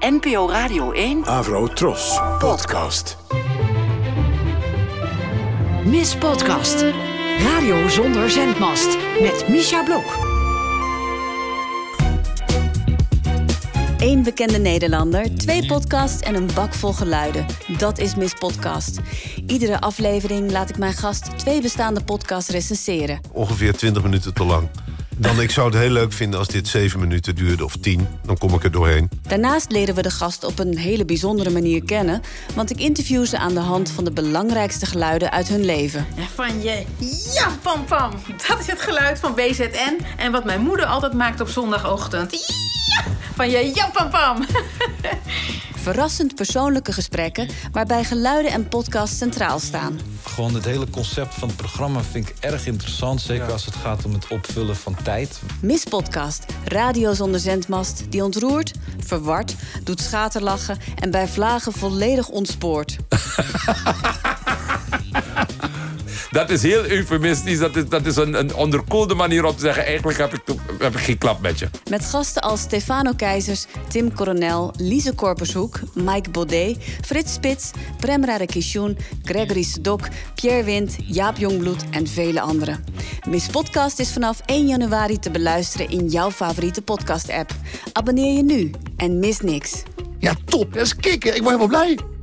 NPO Radio 1 Avro Tros. Podcast. Miss Podcast. Radio zonder zendmast. Met Misha Blok. Eén bekende Nederlander, twee podcasts en een bak vol geluiden. Dat is Miss Podcast. Iedere aflevering laat ik mijn gast twee bestaande podcasts recenseren. ongeveer 20 minuten te lang. Dan, ik zou het heel leuk vinden als dit 7 minuten duurde of 10. Dan kom ik er doorheen. Daarnaast leren we de gast op een hele bijzondere manier kennen, want ik interview ze aan de hand van de belangrijkste geluiden uit hun leven. En van je ja, pam pam. Dat is het geluid van BZN. En wat mijn moeder altijd maakt op zondagochtend. Ja, van je ja, pam pam. Verrassend persoonlijke gesprekken waarbij geluiden en podcast centraal staan. Gewoon het hele concept van het programma vind ik erg interessant. Zeker als het gaat om het opvullen van tijd. Miss Podcast, radio zonder zendmast, die ontroert, verward, doet schaterlachen en bij vlagen volledig ontspoort. Dat is heel eufemistisch. Dat is, dat is een, een onderkoelde manier om te zeggen... eigenlijk heb ik, heb ik geen klap met je. Met gasten als Stefano Keizers, Tim Coronel, Lise Korpershoek, Mike Baudet, Frits Spits, Prem Radakishun, Gregory Sedok, Pierre Wind, Jaap Jongbloed en vele anderen. Miss Podcast is vanaf 1 januari te beluisteren in jouw favoriete podcast-app. Abonneer je nu en mis niks. Ja, top. Dat is kicken. Ik word helemaal blij.